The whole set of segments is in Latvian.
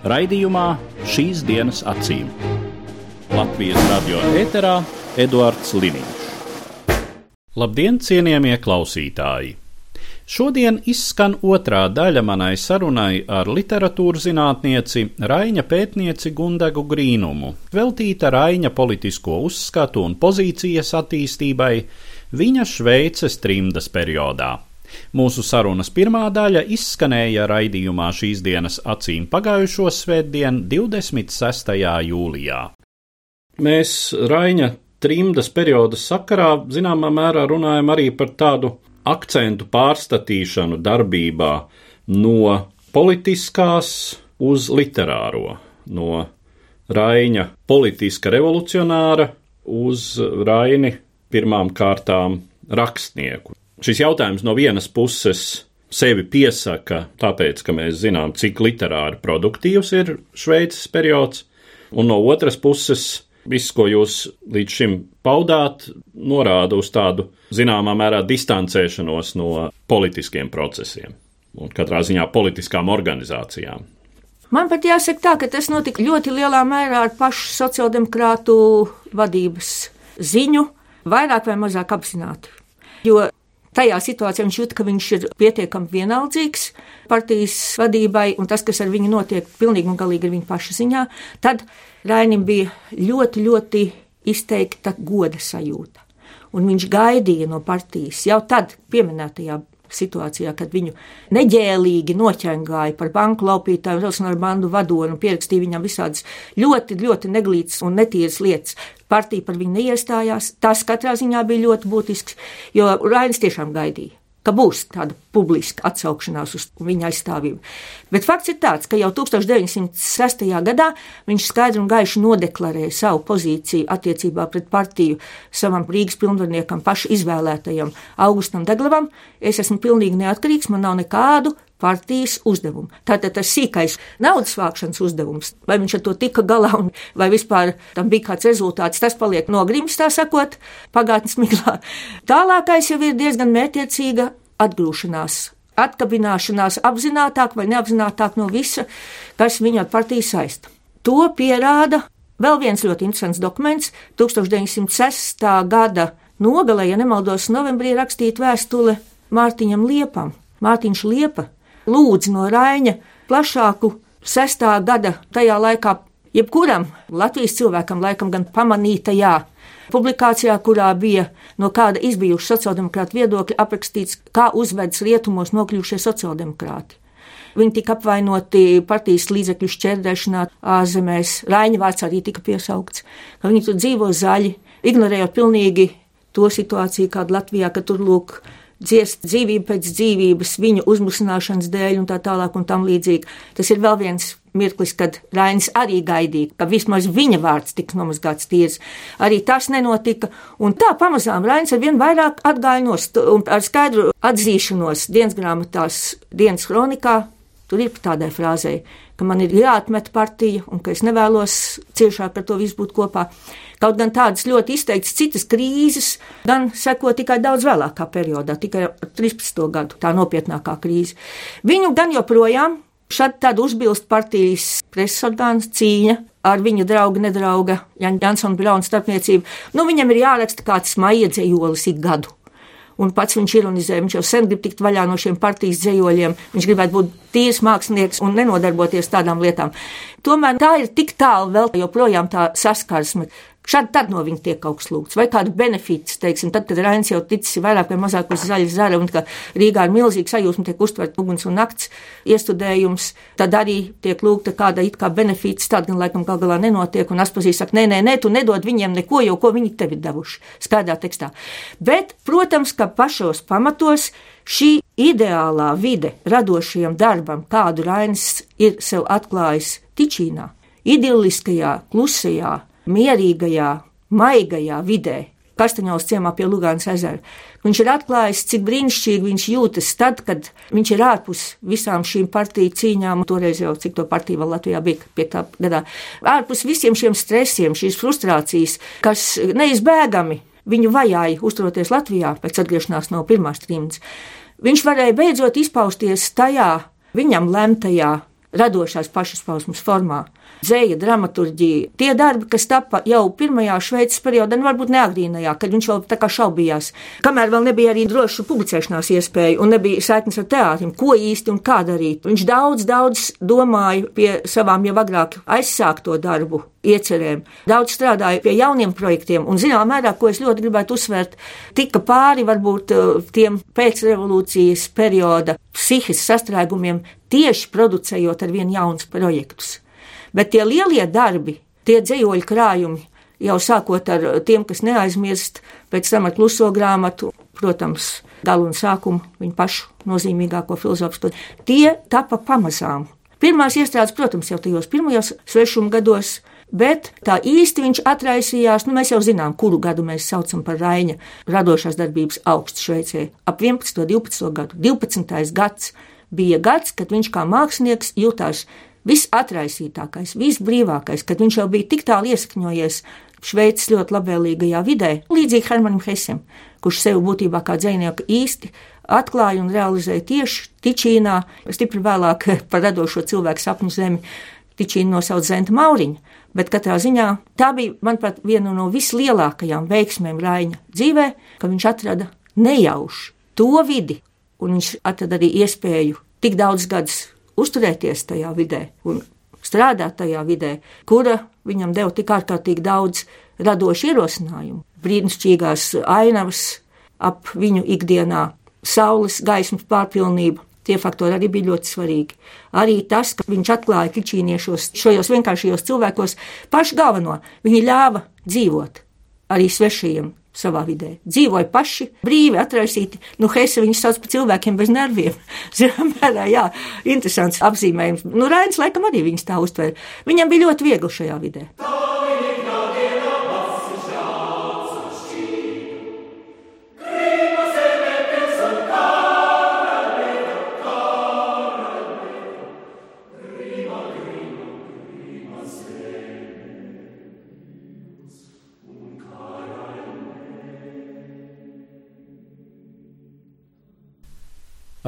Raidījumā šīs dienas acīm. Latvijas radio eterā Eduards Liniņš. Labdien, cienījamie klausītāji! Šodien izskan otrā daļa manai sarunai ar literatūras zinātnieci Raina pētnieci Gundegu Grīnumu, veltīta Raina politisko uzskatu un pozīcijas attīstībai viņa Šveices trimdas periodā. Mūsu sarunas pirmā daļa izskanēja raidījumā šīs dienas acīm pagājušo svētdienu, 26. jūlijā. Mēs Raina trimdas perioda sakarā zināmā mērā runājam arī par tādu akcentu pārstatīšanu darbībā no politiskās uz literāro, no Raina politiska revolucionāra uz Raini pirmām kārtām rakstnieku. Šis jautājums no vienas puses sevi piesaka, tāpēc, ka mēs zinām, cik literāri produktīvs ir Šveices periods, un no otras puses Viss, ko jūs līdz šim paudāt, norāda uz tādu zināmā mērā distancēšanos no politiskiem procesiem un katrā ziņā politiskām organizācijām. Man pat jāsaka tā, ka tas notika ļoti lielā mērā ar pašu sociāldemokrātu vadības ziņu, vairāk vai mazāk apzināti. Jo tajā situācijā viņš jūt, ka viņš ir pietiekami vienaldzīgs partijas vadībai, un tas, kas ar viņu notiek, pilnīgi un galīgi ir viņa paša ziņā, tad Rainim bija ļoti, ļoti izteikta goda sajūta. Un viņš gaidīja no partijas jau tad pieminētajā situācijā, kad viņu neģēlīgi noķengāja par banku laupītāju, Rosnāru bandu vadonu, pierakstīja viņam visādas ļoti, ļoti neglītas un netīras lietas. Partija par viņu neiestājās. Tas katrā ziņā bija ļoti būtisks, jo Rainis tiešām gaidīja ka būs tāda publiska atsaukšanās uz viņa aizstāvību. Bet fakts ir tāds, ka jau 1906. gadā viņš skaidri un gaiši nodeklarēja savu pozīciju attiecībā pret partiju savam Rīgas pilnvarniekam, pašu izvēlētajam Augustam Deglavam. Es esmu pilnīgi neatkarīgs, man nav nekādu partijas uzdevumu. Tātad tas sīkais naudas vākšanas uzdevums, vai viņš ar to tika galā, un vai vispār tam bija kāds rezultāts, tas paliek nogrims, tā sakot, pagātnes miglā. Tālākais jau ir diezgan mērķiecīga atgrūšanās. Atkabināšanās apzinātāk vai neapzinātāk no visa, kas viņu ar partiju saista. To pierāda vēl viens ļoti interesants dokuments - 1906. gada nogalē, ja nemaldos, novembrī rakstīta vēstule Mārtiņam Liepam. Mārtiņš Liepa lūdz no Raņa plašāku sestā gada tajā laikā, jebkuram Latvijas cilvēkam, laikam gan pamanītajā publikācijā, kurā bija no kāda izbijuša sociāldemokrāta viedokļa aprakstīts, kā uzvedas rietumos nokļuvušie sociāldemokrāti. Viņi tika apvainoti partijas līdzekļu šķērdēšanā ārzemēs, Raņa vārds arī tika piesaukts, ka viņi tur dzīvo zaļi, ignorējot pilnīgi to situāciju, kāda Latvijā, ka tur lūk dziest dzīvību pēc dzīvības, viņu uzmusināšanas dēļ un tā tālāk un tam līdzīgi. Tas ir vēl viens mirklis, kad Rainis arī gaidīja, ka vismaz viņa vārds tiks nomazgāts tīrs. Arī tas nenotika, un tā pamazām Rainis ar vien vairāk atgāja nost un ar skaidru atzīšanos dienas grāmatās, dienas kronikā. Tur ir tādai frāzei, ka man ir jāatmet partija un ka es nevēlos ciešāk ar to visu būt kopā. Kaut gan tādas ļoti izteiktas citas krīzes, gan seko tikai daudz vēlākā periodā, tikai 13. gadu, tā nopietnākā krīze. Viņu gan joprojām šad tad uzbilst partijas preses orgāns cīņa ar viņa draugu, nedrauga Jansona Brauna starpniecību. Nu, viņam ir jāraksta kāds maija dzējolis ik gadu un pats viņš ironizē, viņš jau sen grib tikt vaļā no šiem partijas dzējoļiem, viņš gribētu būt tīrs mākslinieks un nenodarboties tādām lietām. Tomēr tā ir tik tālu vēl joprojām tā saskarsme Šādi tad no viņa tiek kaut kas lūgts, vai kādu benefītu, teiksim, tad, kad Rainis jau ticis vairāk vai mazāk uz zaļa zara, un ka Rīgā ir milzīgs sajūsma, tiek uztvert uguns un nakts iestudējums, tad arī tiek lūgta kāda it kā benefīts, tad gan laikam gal galā nenotiek, un Aspazīs saka, nē, nē, nē, tu nedod viņiem neko, jo ko viņi tev ir devuši, skaidrā tekstā. Bet, protams, ka pašos pamatos šī ideālā vide radošajam darbam, kādu Rainis ir sev atklājis Tičīnā, idilliskajā, klusajā, mierīgajā, maigajā vidē, Kastaņos ciemā pie Lugānas ezera. Viņš ir atklājis, cik brīnišķīgi viņš jūtas tad, kad viņš ir ārpus visām šīm partiju cīņām, toreiz jau cik to partiju vēl Latvijā bija pie tā gadā, ārpus visiem šiem stresiem, šīs frustrācijas, kas neizbēgami viņu vajāja uzturoties Latvijā pēc atgriešanās no pirmās trījums. Viņš varēja beidzot izpausties tajā viņam lemtajā radošās pašizpausmes formā dzēja, dramaturģija. Tie darbi, kas tapa jau pirmajā Šveices periodā, nu varbūt neagrīnajā, kad viņš vēl tā kā šaubījās, kamēr vēl nebija arī droša publicēšanās iespēja un nebija saiknes ar teātrim, ko īsti un kā darīt. Viņš daudz, daudz domāja pie savām jau agrāk aizsākto darbu iecerēm. Daudz strādāju pie jauniem projektiem, un, zināmā mērā, ko es ļoti gribētu uzsvērt, tika pāri varbūt eh, tiem pēcrevolūcijas perioda psihiskiem sastrēgumiem, tieši producējot ar vien jaunus projektus. Bet tie lielie darbi, tie dzējoļu krājumi, jau sākot ar tiem, kas neaizmirst, pēc tam ar kluso grāmatu, protams, galu un sākumu, viņu pašu nozīmīgāko filozofisko, tie tapa pamazām. Pirmās iestrādes, protams, jau tajos pirmajos svešuma gados, bet tā īsti viņš atraisījās, nu mēs jau zinām, kuru gadu mēs saucam par Raina radošās darbības augstu Šveicē - ap 11. un 12. gadu. 12. gads bija gads, kad viņš kā mākslinieks jutās visatraisītākais, visbrīvākais, kad viņš jau bija tik tālu iesakņojies Šveices ļoti labvēlīgajā vidē, līdzīgi Hermanim Hesem, kurš sev būtībā kā dzinieku īsti atklāja un realizēja tieši Tičīnā, stipri vēlāk par radošo cilvēku sapņu zemi. Tičīnu nosauc Zenta Mauriņa, bet katrā ziņā tā bija, manuprāt, viena no vislielākajām veiksmēm Raina dzīvē, ka viņš atrada nejauši to vidi, un viņš atrada arī iespēju tik daudz gadus uzturēties tajā vidē un strādāt tajā vidē, kura viņam deva tik ārkārtīgi daudz radošu ierosinājumu, brīnišķīgās ainavas ap viņu ikdienā, saules gaismas pārpilnību. Tie faktori arī bija ļoti svarīgi. Arī tas, ka viņš atklāja kičīniešos, šajos vienkāršajos cilvēkos, pašu galveno, viņi ļāva dzīvot arī svešajiem savā vidē. Dzīvoja paši, brīvi, atraisīti. Nu, Heisa viņus sauc par cilvēkiem bez nerviem. Zinām, mērā, jā, interesants apzīmējums. Nu, Rainis laikam arī viņus tā uztvēra. Viņam bija ļoti viegli šajā vidē.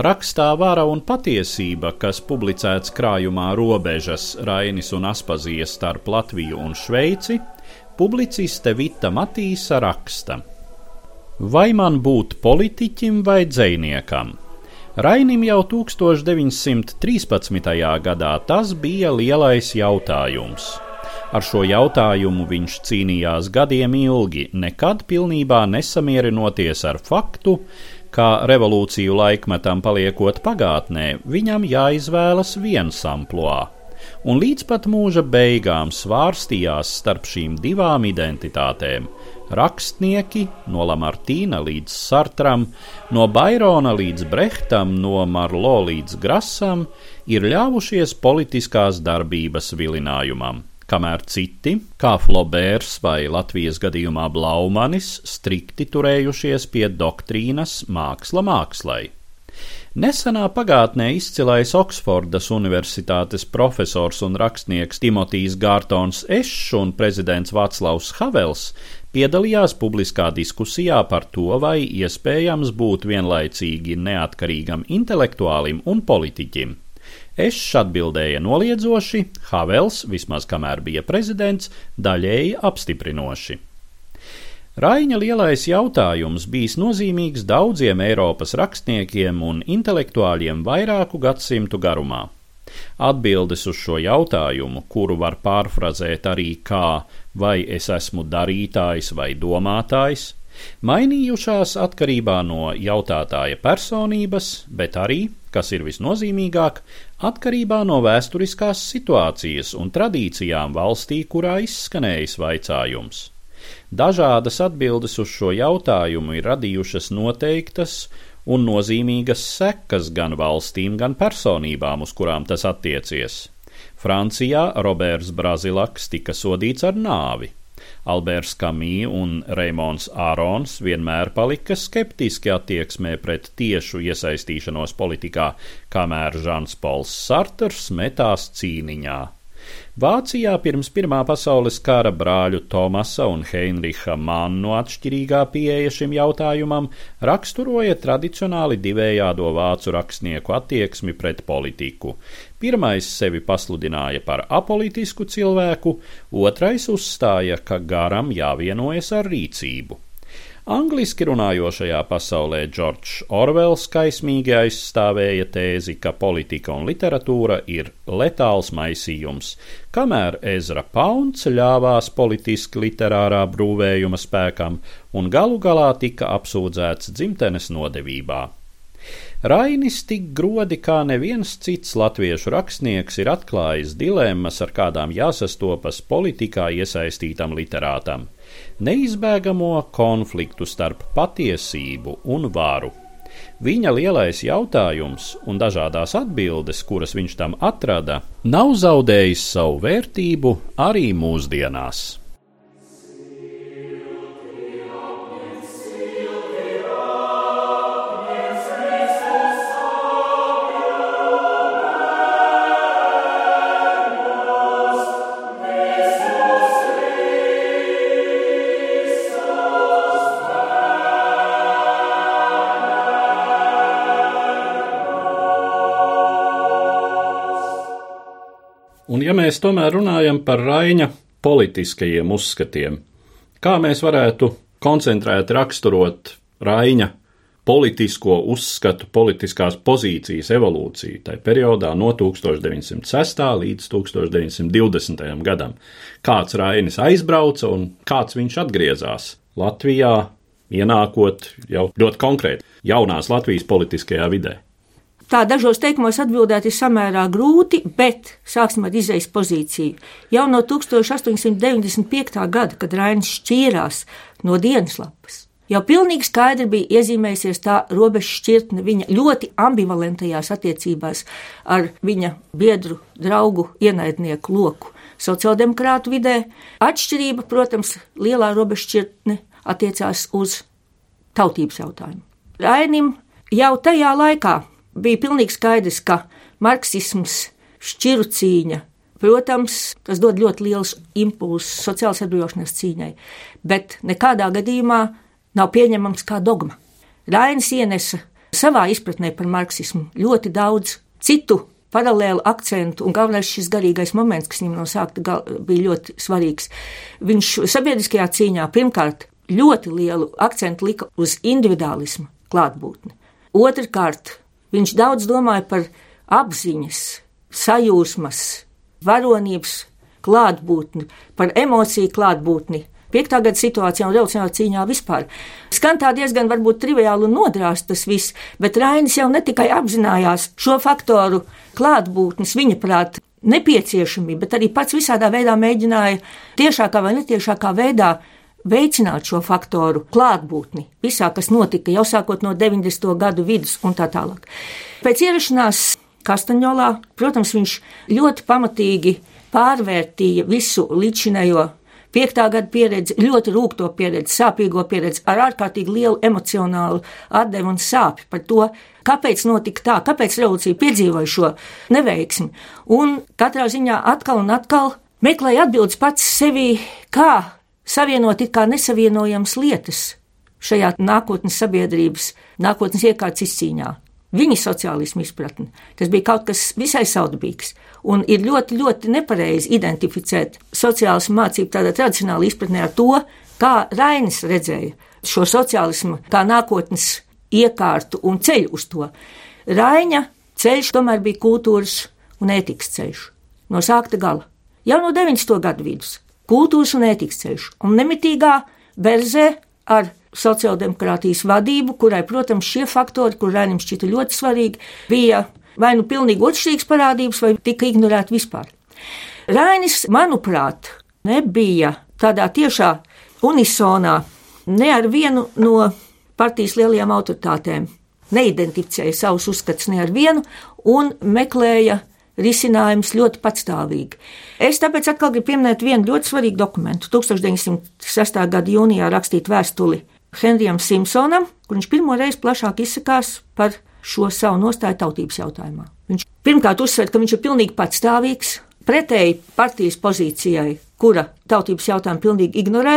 Rakstā Vāra un patiesība, kas publicēts krājumā Robežas, Rainis un Aspazijas starp Latviju un Šveici, publiciste Vita Matīsa raksta: Vai man būt politiķim vai dzēniekam? Rainim jau 1913. gadā tas bija lielais jautājums. Ar šo jautājumu viņš cīnījās gadiem ilgi, nekad pilnībā nesamierinoties ar faktu, kā revolūciju laikmetam paliekot pagātnē, viņam jāizvēlas viens amplitūds. Un līdz pat mūža beigām svārstījās starp šīm divām identitātēm. Rakstnieki no Lamartīna līdz Sartram, no Bairona līdz Brehtam, no Marlo līdz Grasam ir ļāvušies politiskās darbības vilinājumam kamēr citi, kā Flobērs vai Latvijas gadījumā Blaumanis, strikti turējušies pie doktrīnas māksla mākslai. Nesenā pagātnē izcilais Oksfordas Universitātes profesors un rakstnieks Timotijs Gārtons Ešs un prezidents Vaclavs Havels piedalījās publiskā diskusijā par to, vai iespējams būt vienlaicīgi neatkarīgam intelektuālim un politiķim. Ešs atbildēja noliedzoši, Havels, vismaz kamēr bija prezidents, daļēji apstiprinoši. Raņa lielais jautājums bijis nozīmīgs daudziem Eiropas rakstniekiem un intelektuāļiem vairāku gadsimtu garumā. Atbildes uz šo jautājumu, kuru var pārfrazēt arī kā vai es esmu darītājs vai domātājs, mainījušās atkarībā no jautātāja personības, bet arī, kas ir visnozīmīgāk, atkarībā no vēsturiskās situācijas un tradīcijām valstī, kurā izskanējis vaicājums. Dažādas atbildes uz šo jautājumu ir radījušas noteiktas un nozīmīgas sekas gan valstīm, gan personībām, uz kurām tas attiecies. Francijā Roberts Brazilaks tika sodīts ar nāvi. Alberts Kamī un Reimons Ārons vienmēr palika skeptiski attieksmē pret tiešu iesaistīšanos politikā, kamēr Žans Pols Sarters metās cīniņā. Vācijā pirms Pirmā pasaules kara brāļu Tomasa un Heinricha Mannu atšķirīgā pieeja šim jautājumam raksturoja tradicionāli divējādo vācu rakstnieku attieksmi pret politiku. Pirmais sevi pasludināja par apolitisku cilvēku, otrais uzstāja, ka garam jāvienojas ar rīcību. Angliski runājošajā pasaulē Džordžs Orvels kaismīgi aizstāvēja tēzi, ka politika un literatūra ir letāls maisījums, kamēr Ezra Pauns ļāvās politiski literārā brūvējuma spēkam un galu galā tika apsūdzēts dzimtenes nodevībā. Rainis tik grodi kā neviens cits latviešu rakstnieks ir atklājis dilemmas, ar kādām jāsastopas politikā iesaistītam literātam neizbēgamo konfliktu starp patiesību un varu. Viņa lielais jautājums un dažādās atbildes, kuras viņš tam atrada, nav zaudējis savu vērtību arī mūsdienās. Mēs tomēr runājam par Raina politiskajiem uzskatiem, kā mēs varētu koncentrēt raksturot Raina politisko uzskatu, politiskās pozīcijas evolūciju tajā periodā no 1906. līdz 1920. gadam. Kāds Rainis aizbrauca un kāds viņš atgriezās Latvijā, ienākot jau ļoti konkrēti jaunās Latvijas politiskajā vidē. Tā dažos teikumos atbildēt ir samērā grūti, bet sāksim ar izējas pozīciju. Jau no 1895. gada, kad Rainis šķīrās no dienas lapas, jau pilnīgi skaidri bija iezīmējusies tā robeža šķirtne viņa ļoti ambivalentajās attiecībās ar viņa biedru, draugu, ienaidnieku loku. Sociāldemokrātu vidē atšķirība, protams, lielā robeža šķirtne attiecās uz tautības jautājumu. Rainim jau tajā laikā bija pilnīgi skaidrs, ka marksisms, šķiru cīņa, protams, tas dod ļoti liels impulsus sociālās atbrīvošanās cīņai, bet nekādā gadījumā nav pieņemams kā dogma. Rainis ienesa savā izpratnē par marksismu ļoti daudz citu paralēlu akcentu, un galvenais šis garīgais moments, kas viņam no sākta bija ļoti svarīgs. Viņš sabiedriskajā cīņā pirmkārt ļoti lielu akcentu lika uz individuālismu klātbūtni. Otrkārt, Viņš daudz domāja par apziņas, sajūsmas, varonības klātbūtni, par emociju klātbūtni. Piektā gada situācijā un revolucionārā cīņā vispār. Skan tā diezgan varbūt triviāli un nodrāst tas viss, bet Rainis jau ne tikai apzinājās šo faktoru klātbūtnes, viņa prāt, nepieciešamību, bet arī pats visādā veidā mēģināja tiešākā vai netiešākā veidā veicināt šo faktoru klātbūtni visā, kas notika jau sākot no 90. gadu vidus un tā tālāk. Pēc ierašanās Kastaņolā, protams, viņš ļoti pamatīgi pārvērtīja visu līdzinējo piektā gada pieredzi, ļoti rūkto pieredzi, sāpīgo pieredzi, ar ārkārtīgi lielu emocionālu atdevu un sāpju par to, kāpēc notika tā, kāpēc revolūcija piedzīvoja šo neveiksmi. Un katrā ziņā atkal un atkal meklēja atbildes pats sevi, kā savienot it kā nesavienojams lietas šajā nākotnes sabiedrības, nākotnes iekārtas izcīņā. Viņa sociālismu izpratne. Tas bija kaut kas visai saudabīgs. Un ir ļoti, ļoti nepareizi identificēt sociālismu mācību tādā tradicionālā izpratnē ar to, kā Rainis redzēja šo sociālismu kā nākotnes iekārtu un ceļu uz to. Raina ceļš tomēr bija kultūras un ētikas ceļš. No sākta gala. Jau no 90. gadu vidus - kultūras un ētikas ceļš, un nemitīgā verzē ar sociāldemokrātijas vadību, kurai, protams, šie faktori, kur Rēnim šķita ļoti svarīgi, bija vai nu pilnīgi otršķirīgas parādības, vai tika ignorēti vispār. Rainis, manuprāt, nebija tādā tiešā unisonā ne ar vienu no partijas lielajām autoritātēm, neidentificēja savus uzskatus ne ar vienu un meklēja risinājums ļoti patstāvīgi. Es tāpēc atkal gribu pieminēt vienu ļoti svarīgu dokumentu. 1906. gada jūnijā rakstītu vēstuli Henrijam Simpsonam, kur viņš pirmo reizi plašāk izsakās par šo savu nostāju tautības jautājumā. Viņš pirmkārt uzsver, ka viņš ir pilnīgi patstāvīgs, pretēji partijas pozīcijai, kura tautības jautājumu pilnīgi ignorē,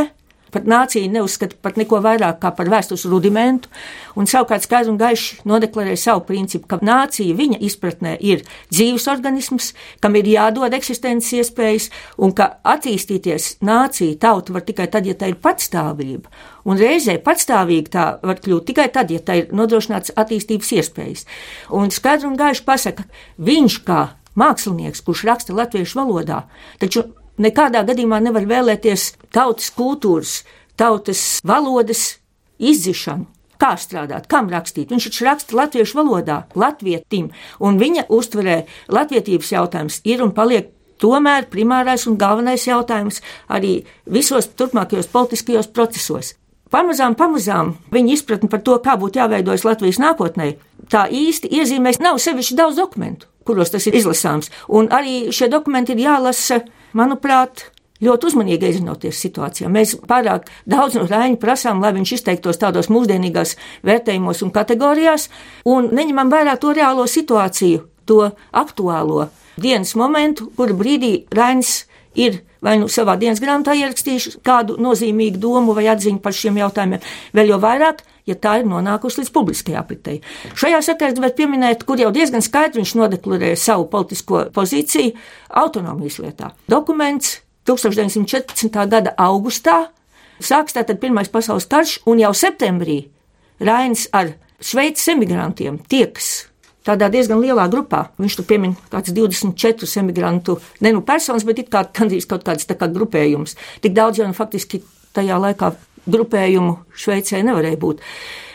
pat nācija neuzskata par neko vairāk kā par vēstures rudimentu, un savukārt skaidri un gaiši nodeklarē savu principu, ka nācija viņa izpratnē ir dzīves organisms, kam ir jādod eksistences iespējas, un ka attīstīties nācija, tauta var tikai tad, ja tā ir patstāvība. Un reizē patstāvīgi tā var kļūt tikai tad, ja tā ir nodrošināts attīstības iespējas. Un skaidri un gaiši pasaka, viņš kā mākslinieks, kurš raksta latviešu valodā, taču nekādā gadījumā nevar vēlēties tautas kultūras, tautas valodas izdzišanu. Kā strādāt, kam rakstīt? Viņš taču raksta latviešu valodā, latvietim, un viņa uztverē latvietības jautājums ir un paliek tomēr primārais un galvenais jautājums arī visos turpmākajos politiskajos procesos. Pamazām, pamazām viņa izpratne par to, kā būtu jāveidojas Latvijas nākotnē, tā īsti iezīmēs nav sevišķi daudz dokumentu, kuros tas ir izlasāms, un arī šie dokumenti ir jālasa manuprāt, ļoti uzmanīgi iezinoties situācijā. Mēs pārāk daudz no Rāņa prasām, lai viņš izteiktos tādos mūsdienīgās vērtējumos un kategorijās, un neņemam vērā to reālo situāciju, to aktuālo dienas momentu, kura brīdī Rāņs ir vai nu savā dienas grāmatā ierakstījuši kādu nozīmīgu domu vai atziņu par šiem jautājumiem, vēl jau vairāk, ja tā ir nonākusi līdz publiskajai apritei. Šajā sakarā gribētu pieminēt, kur jau diezgan skaidri viņš nodeklarēja savu politisko pozīciju autonomijas lietā. Dokuments 1914. gada augustā sāks tātad Pirmais pasaules karš, un jau septembrī Rainis ar Šveices emigrantiem tiekas tādā diezgan lielā grupā. Viņš tur piemin kāds 24 emigrantu, ne nu personas, bet it kā gandrīz kaut kāds tā kā grupējums. Tik daudz jau nu faktiski tajā laikā grupējumu Šveicē nevarēja būt.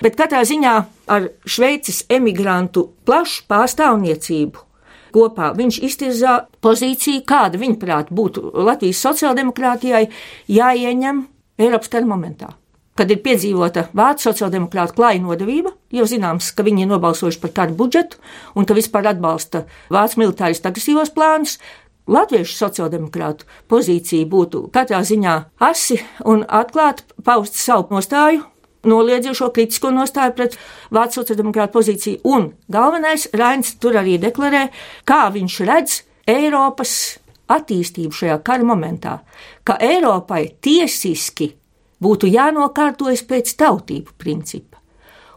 Bet katrā ziņā ar Šveices emigrantu plašu pārstāvniecību kopā viņš iztirzā pozīciju, kāda viņaprāt būtu Latvijas sociāldemokrātijai jāieņem Eiropas kara momentā kad ir piedzīvota vācu sociāldemokrāta klāja nodevība, jo zināms, ka viņi ir nobalsojuši par kādu budžetu un ka vispār atbalsta vācu militāristu agresīvos plānus, Latviešu sociāldemokrātu pozīcija būtu katrā ziņā asi un atklāti paust savu nostāju, noliedzošo kritisko nostāju pret Vācu sociāldemokrātu pozīciju, un galvenais Rains tur arī deklarē, kā viņš redz Eiropas attīstību šajā kara momentā, ka Eiropai tiesiski būtu jānokārtojas pēc tautību principa,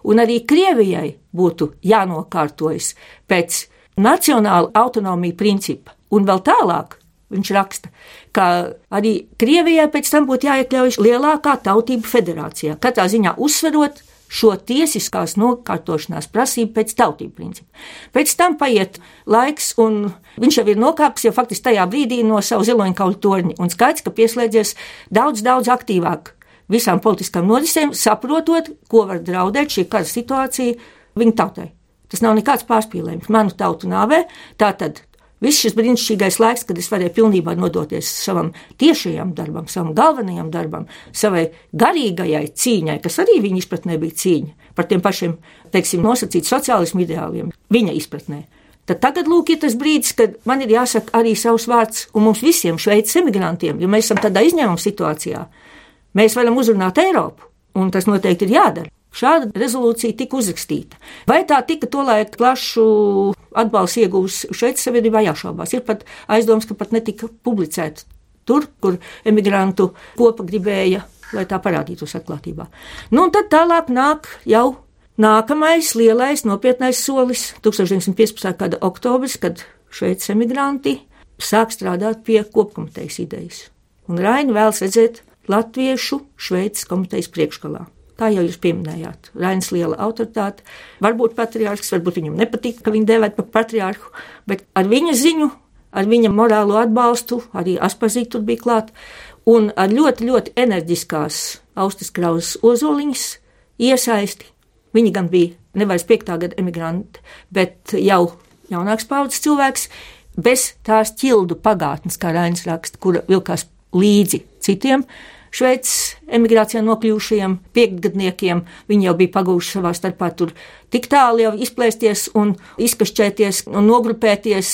un arī Krievijai būtu jānokārtojas pēc nacionāla autonomija principa, un vēl tālāk. Viņš raksta, ka arī Krievijai pēc tam būtu jāiekļaujas lielākā tautību federācijā, katrā ziņā uzsverot šo tiesiskās nokārtošanās prasību pēc tautību principa. Pēc tam paiet laiks, un viņš jau ir nokāpis jau faktiski tajā brīdī no savu ziloņkaulu torņa, un skaidrs, ka pieslēdzies daudz, daudz aktīvāk visām politiskām nodisēm, saprotot, ko var draudēt šī kara situācija viņa tautai. Tas nav nekāds pārspīlējums. Manu tautu nāvē, tā tad Viss šis brīnišķīgais laiks, kad es varēju pilnībā nodoties savam tiešajam darbam, savam galvenajam darbam, savai garīgajai cīņai, kas arī viņa izpratnē bija cīņa par tiem pašiem, teiksim, nosacīt sociālismu ideāliem, viņa izpratnē. Tad tagad, lūk, ir tas brīdis, kad man ir jāsaka arī savs vārds, un mums visiem šveicis emigrantiem, jo mēs esam tādā izņēmuma situācijā, Mēs varam uzrunāt Eiropu, un tas noteikti ir jādara. Šāda rezolūcija tika uzrakstīta. Vai tā tika tolaik plašu atbalstu iegūs šeit sabiedrībā jāšaubās. Ir pat aizdoms, ka pat netika publicēta tur, kur emigrantu kopa gribēja, lai tā parādītos atklātībā. Nu, un tad tālāk nāk jau nākamais lielais nopietnais solis - 1915. gada oktobris, kad šveicis emigranti sāk strādāt pie kopkomitejas idejas. Un Raini vēlas redzēt Latviešu Šveices komitejas priekšgalā. Kā jau jūs pieminējāt, Rainis liela autoritāte, varbūt patriārhs, varbūt viņam nepatīk, ka viņu dēvēt par patriārhu, bet ar viņa ziņu, ar viņa morālo atbalstu, arī Aspazīt tur bija klāt, un ar ļoti, ļoti enerģiskās Austas Krausas ozoliņas iesaisti. Viņi gan bija nevairs piektā gada emigranti, bet jau jaunāks paudzes cilvēks, bez tās ķildu pagātnes, kā Rainis raksta, kura vilkās līdzi citiem Šveices emigrācijā nokļuvušajiem piektgadniekiem. Viņi jau bija pagūši savā starpā tur tik tālu jau izplēsties un izkašķēties un nogrupēties.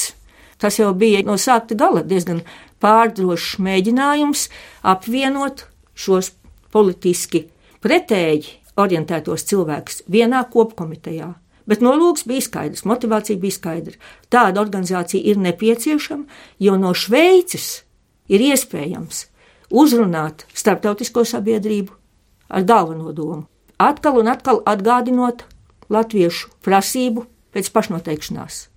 Tas jau bija no sākta gala diezgan pārdrošs mēģinājums apvienot šos politiski pretēji orientētos cilvēkus vienā kopkomitejā. Bet nolūks bija skaidrs, motivācija bija skaidra. Tāda organizācija ir nepieciešama, jo no Šveices ir iespējams uzrunāt starptautisko sabiedrību ar galveno domu. Atkal un atkal atgādinot latviešu prasību pēc pašnoteikšanās.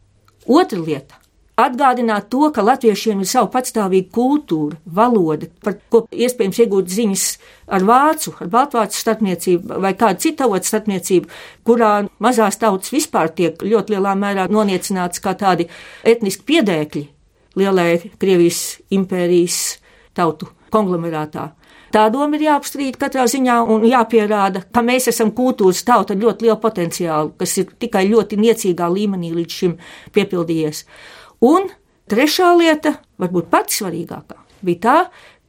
Otra lieta - atgādināt to, ka latviešiem ir sava patstāvīga kultūra, valoda, par ko iespējams iegūt ziņas ar vācu, ar baltvācu starpniecību vai kādu citu avotu starpniecību, kurā mazās tautas vispār tiek ļoti lielā mērā noniecināts kā tādi etniski piedēkļi lielai Krievijas impērijas tautu konglomerātā. Tā doma ir jāapstrīd katrā ziņā un jāpierāda, ka mēs esam kultūras tauta ar ļoti lielu potenciālu, kas ir tikai ļoti niecīgā līmenī līdz šim piepildījies. Un trešā lieta, varbūt pati svarīgākā, bija tā,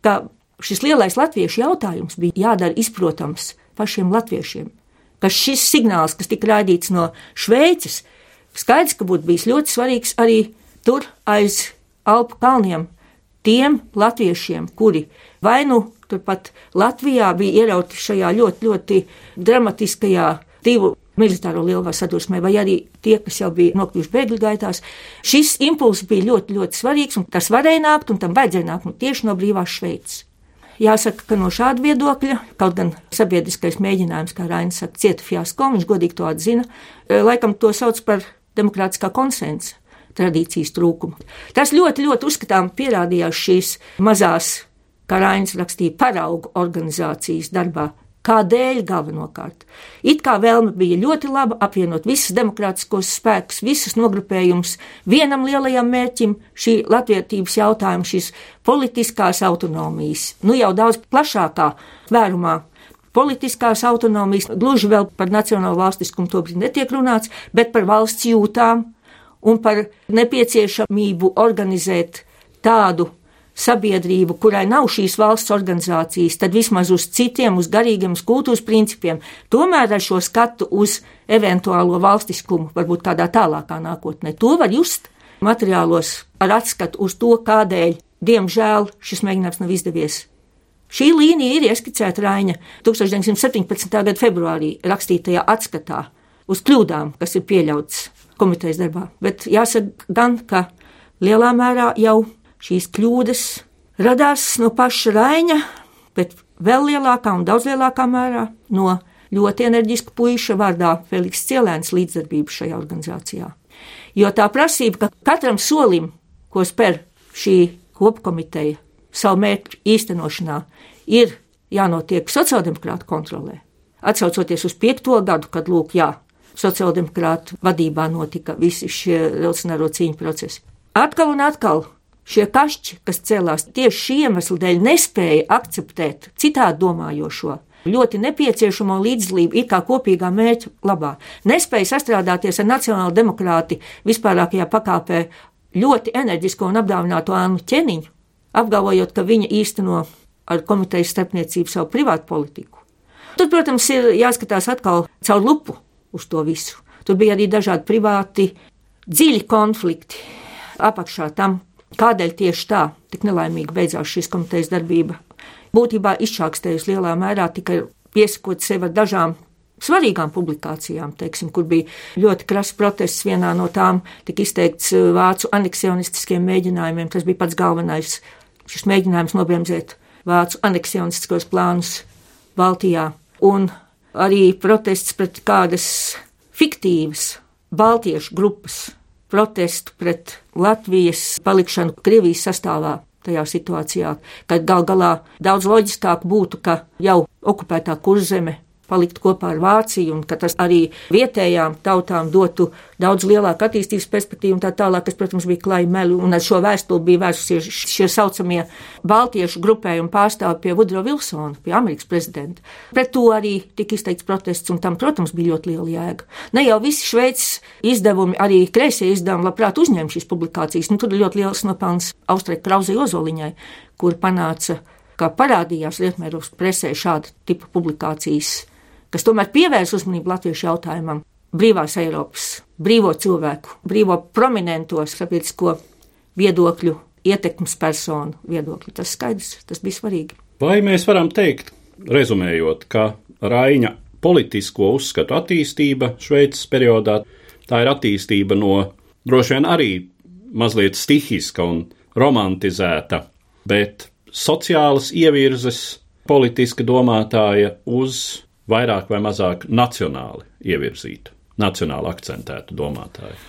ka šis lielais latviešu jautājums bija jādara izprotams pašiem latviešiem, ka šis signāls, kas tika raidīts no Šveices, skaidrs, ka būtu bijis ļoti svarīgs arī tur aiz Alpu kalniem tiem latviešiem, kuri vai nu turpat Latvijā bija ierauti šajā ļoti, ļoti dramatiskajā divu militāro lielvaru sadursmē, vai arī tie, kas jau bija nokļuvuši bēgļu gaitās. Šis impulss bija ļoti, ļoti svarīgs, un tas varēja nākt, un tam vajadzēja nākt nu, tieši no brīvās Šveices. Jāsaka, ka no šāda viedokļa, kaut gan sabiedriskais mēģinājums, kā Rainis saka, cieta fiasko, viņš godīgi to atzina, laikam to sauc par demokrātiskā konsensa tradīcijas trūkumu. Tas ļoti, ļoti uzskatām pierādījās šīs mazās, kā Rainis rakstīja, paraugu organizācijas darbā. Kādēļ galvenokārt? It kā vēlme bija ļoti laba apvienot visus demokrātiskos spēkus, visus nogrupējumus vienam lielajam mērķim, šī latvietības jautājuma, šīs politiskās autonomijas, nu jau daudz plašākā vērumā politiskās autonomijas, gluži vēl par nacionālo valstiskumu tobrīd netiek runāts, bet par valsts jūtām, un par nepieciešamību organizēt tādu sabiedrību, kurai nav šīs valsts organizācijas, tad vismaz uz citiem, uz garīgiem, uz kultūras principiem, tomēr ar šo skatu uz eventuālo valstiskumu, varbūt kādā tālākā nākotnē. To var just materiālos ar atskatu uz to, kādēļ, diemžēl, šis mēģinājums nav izdevies. Šī līnija ir ieskicēta Raina 1917. gada februārī rakstītajā atskatā uz kļūdām, kas ir pieļautas komitejas darbā. Bet jāsaka gan, ka lielā mērā jau šīs kļūdas radās no paša Raina, bet vēl lielākā un daudz lielākā mērā no ļoti enerģiska puika vārdā Feliks Cielēns līdzdarbības šajā organizācijā. Jo tā prasība, ka katram solim, ko spēr šī kopkomiteja savu mērķu īstenošanā, ir jānotiek sociāldemokrāta kontrolē. Atcaucoties uz piekto gadu, kad lūk, jā, sociāldemokrātu vadībā notika visi šie revolucionāro cīņu procesi. Atkal un atkal šie kašķi, kas cēlās tieši šī iemesla dēļ, nespēja akceptēt citādi domājošo. Ļoti nepieciešamo līdzdalību it kā kopīgā mērķa labā. Nespēja sastrādāties ar nacionālo demokrāti vispārākajā pakāpē ļoti enerģisko un apdāvināto Ānu ķeniņu, apgalvojot, ka viņa īsteno ar komitejas starpniecību savu privātu politiku. Tur, protams, ir jāskatās atkal caur lupu uz to visu. Tur bija arī dažādi privāti, dziļi konflikti apakšā tam, kādēļ tieši tā tik nelaimīgi beidzās šīs komitejas darbība. Būtībā izčākstējusi lielā mērā tikai piesakot sevi ar dažām svarīgām publikācijām, teiksim, kur bija ļoti krasts protests. Vienā no tām tika izteikts uh, vācu aneksionistiskiem mēģinājumiem. Tas bija pats galvenais šis mēģinājums nobremzēt vācu aneksionistiskos plānus Baltijā. Un arī protests pret kādas fiktīvas baltiešu grupas protestu pret Latvijas palikšanu Krievijas sastāvā tajā situācijā, kad gal galā daudz loģiskāk būtu, ka jau okupētā kurzeme palikt kopā ar Vāciju, un ka tas arī vietējām tautām dotu daudz lielāku attīstības perspektīvu un tā tālāk, kas, protams, bija klāja meli, un ar šo vēstuli bija vērsusies šie saucamie baltiešu grupējumi pārstāvi pie Vudro Vilsona, pie Amerikas prezidenta. Pret to arī tika izteikts protests, un tam, protams, bija ļoti liela jēga. Ne jau visi Šveices izdevumi, arī kreisie izdevumi labprāt uzņem šīs publikācijas, nu, tur ir ļoti liels nopelns Austrai Krauzei Ozoliņai, kur panāca kā parādījās Rietumēropas presē šāda tipa publikācijas, kas tomēr pievērs uzmanību latviešu jautājumam, brīvās Eiropas, brīvo cilvēku, brīvo prominento sabiedrisko viedokļu, ietekmes personu viedokļu. Tas skaidrs, tas bija svarīgi. Vai mēs varam teikt, rezumējot, ka Raina politisko uzskatu attīstība Šveices periodā tā ir attīstība no droši vien arī mazliet stihiska un romantizēta, bet sociālas ievirzes politiska domātāja uz vairāk vai mazāk nacionāli ievirzītu, nacionāli akcentētu domātāju.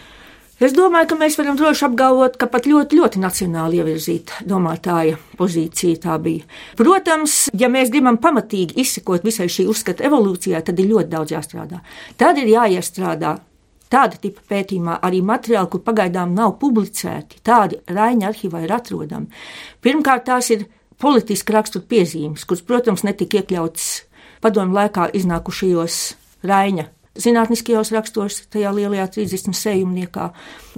Es domāju, ka mēs varam droši apgalvot, ka pat ļoti, ļoti nacionāli ievirzīta domātāja pozīcija tā bija. Protams, ja mēs gribam pamatīgi izsekot visai šī uzskata evolūcijā, tad ir ļoti daudz jāstrādā. Tad ir jāiestrādā tāda tipa pētījumā arī materiāli, kur pagaidām nav publicēti, tādi Raina arhīvā ir atrodami. Pirmkārt, tās ir politiski rakstura piezīmes, kuras, protams, netika iekļautas padomu laikā iznākušajos Raina zinātniskajos rakstos, tajā lielajā 30 sējumniekā.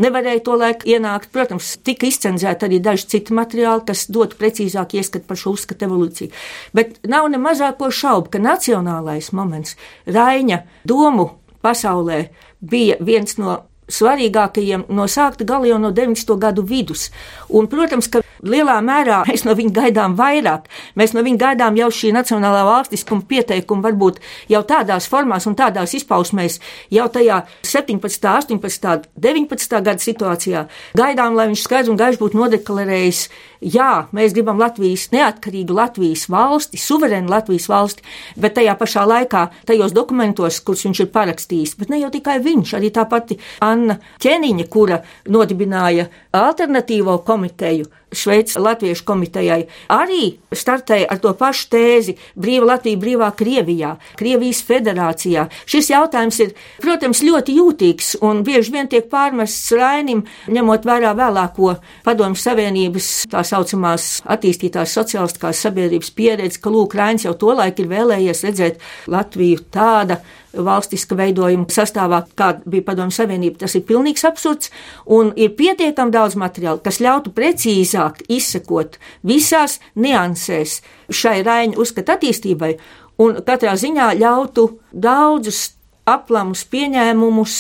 Nevarēja to laiku ienākt. Protams, tika izcenzēti arī daži citi materiāli, kas dotu precīzāk ieskatu par šo uzskatu evolūciju. Bet nav ne mazāko šaubu, ka nacionālais moments Raina domu pasaulē bija viens no svarīgākajiem no sākta gala jau no 90. gadu vidus. Un, protams, ka lielā mērā mēs no viņa gaidām vairāk. Mēs no viņa gaidām jau šī nacionālā valstiskuma pieteikuma, varbūt jau tādās formās un tādās izpausmēs, jau tajā 17., 18., 19. gada situācijā. Gaidām, lai viņš skaidrs un gaiši būtu nodeklarējis, jā, mēs gribam Latvijas neatkarīgu Latvijas valsti, suverēnu Latvijas valsti, bet tajā pašā laikā tajos dokumentos, kurus viņš ir parakstījis, bet ne jau tikai viņš, arī tā pati Anna Ķeniņa, kura nodibināja alternatīvo komiteju, Šveices Latviešu komitejai arī startēja ar to pašu tēzi - brīva Latvija, brīvā Krievijā, Krievijas federācijā. Šis jautājums ir, protams, ļoti jūtīgs un bieži vien tiek pārmests Rainim, ņemot vērā vēlāko Padomju Savienības tā saucamās attīstītās sociālistiskās sabiedrības pieredzi, ka Lūk, Rainis jau tolaik ir vēlējies redzēt Latviju tāda, valstiska veidojuma sastāvā, kāda bija Padomju Savienība. Tas ir pilnīgs absurds un ir pietiekami daudz materiālu, kas ļautu precīzāk izsekot visās niansēs šai raiņu uzskatu attīstībai un katrā ziņā ļautu daudzus aplamus pieņēmumus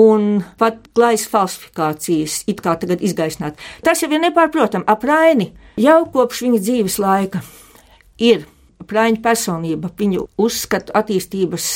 un pat klājas falsifikācijas, it kā tagad izgaisnāt. Tas jau ir nepārprotami. Ap Raini jau kopš viņa dzīves laika ir Prāņa personība, viņu uzskatu attīstības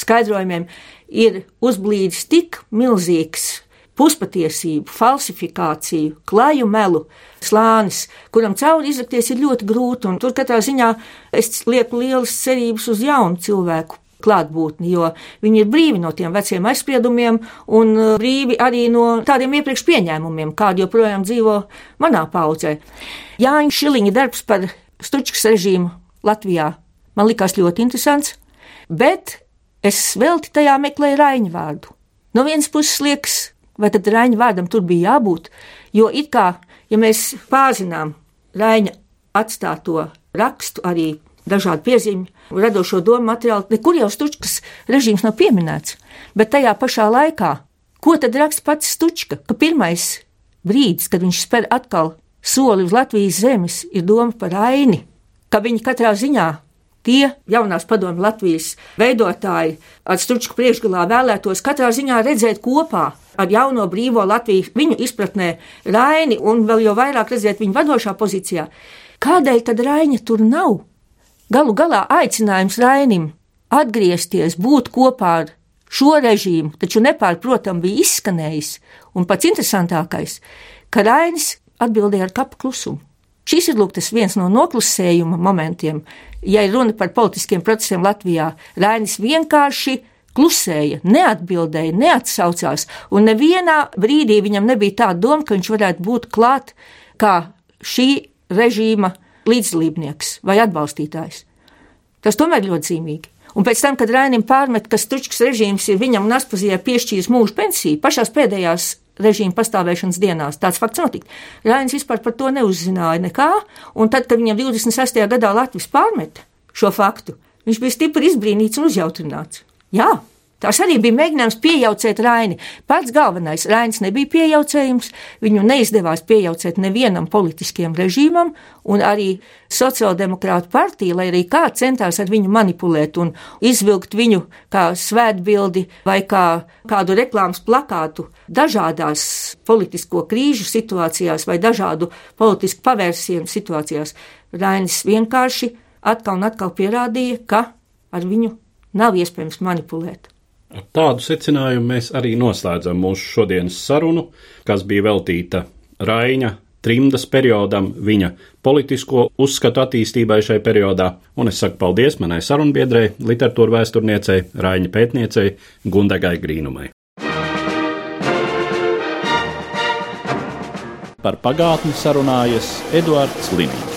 skaidrojumiem ir uzblīdis tik milzīgs puspatiesību, falsifikāciju, klaju melu slānis, kuram cauri izrakties ir ļoti grūti. Tur katrā ziņā es lieku lielas cerības uz jaunu cilvēku klātbūtni, jo viņi ir brīvi no tiem veciem aizspriedumiem un uh, brīvi arī no tādiem iepriekš pieņēmumiem, kādi joprojām dzīvo manā paudzē. Jāņa Šiliņa darbs par Stučkas režīmu Latvijā man likās ļoti interesants, bet Es velti tajā meklēju Raņa vārdu. No vienas puses liekas, vai tad Raņa vārdam tur bija jābūt, jo it kā, ja mēs pārzinām Raņa atstāto rakstu arī dažādu piezīmju, radošo domu materiālu, nekur jau Stučkas režīms nav pieminēts, bet tajā pašā laikā, ko tad raksta pats Stučka, ka pirmais brīdis, kad viņš spēr atkal soli uz Latvijas zemes, ir doma par aini, ka viņi katrā ziņā tie jaunās padomju Latvijas veidotāji ar Stručku priekšgalā vēlētos katrā ziņā redzēt kopā ar jauno brīvo Latviju, viņu izpratnē Raini un vēl jau vairāk redzēt viņu vadošā pozīcijā. Kādēļ tad Raina tur nav? Galu galā aicinājums Rainim atgriezties, būt kopā ar šo režīmu, taču nepārprotam bija izskanējis, un pats interesantākais, ka Rainis atbildēja ar kapu klusumu. Šis ir lūk, viens no noklusējuma momentiem, ja ir runa par politiskiem procesiem Latvijā. Rainis vienkārši klusēja, neatbildēja, neatsaucās, un nevienā brīdī viņam nebija tāda doma, ka viņš varētu būt klāt kā šī režīma līdzdalībnieks vai atbalstītājs. Tas tomēr ļoti zīmīgi. Un pēc tam, kad Rainim pārmet, ka Stručkas režīms ir viņam un Aspazijai piešķīris mūža pensiju, pašās pēdējās režīma pastāvēšanas dienās. Tāds fakts notika. Rainis vispār par to neuzzināja nekā, un tad, kad viņam 26. gadā Latvijas pārmeta šo faktu, viņš bija stipri izbrīnīts un uzjautrināts. Jā, Tas arī bija mēģinājums piejaucēt Raini. Pats galvenais Rainis nebija piejaucējums, viņu neizdevās piejaucēt nevienam politiskajam režīmam, un arī sociāldemokrāta partija, lai arī kā centās ar viņu manipulēt un izvilkt viņu kā svētbildi vai kā kādu reklāmas plakātu dažādās politisko krīžu situācijās vai dažādu politisku pavērsienu situācijās. Rainis vienkārši atkal un atkal pierādīja, ka ar viņu nav iespējams manipulēt. Ar tādu secinājumu mēs arī noslēdzam mūsu šodienas sarunu, kas bija veltīta Raina trimdas periodam, viņa politisko uzskatu attīstībai šai periodā, un es saku paldies manai sarunbiedrei, literatūra vēsturniecei, Raina pētniecei Gundegai Grīnumai. Par pagātni sarunājas Eduards Liniņš.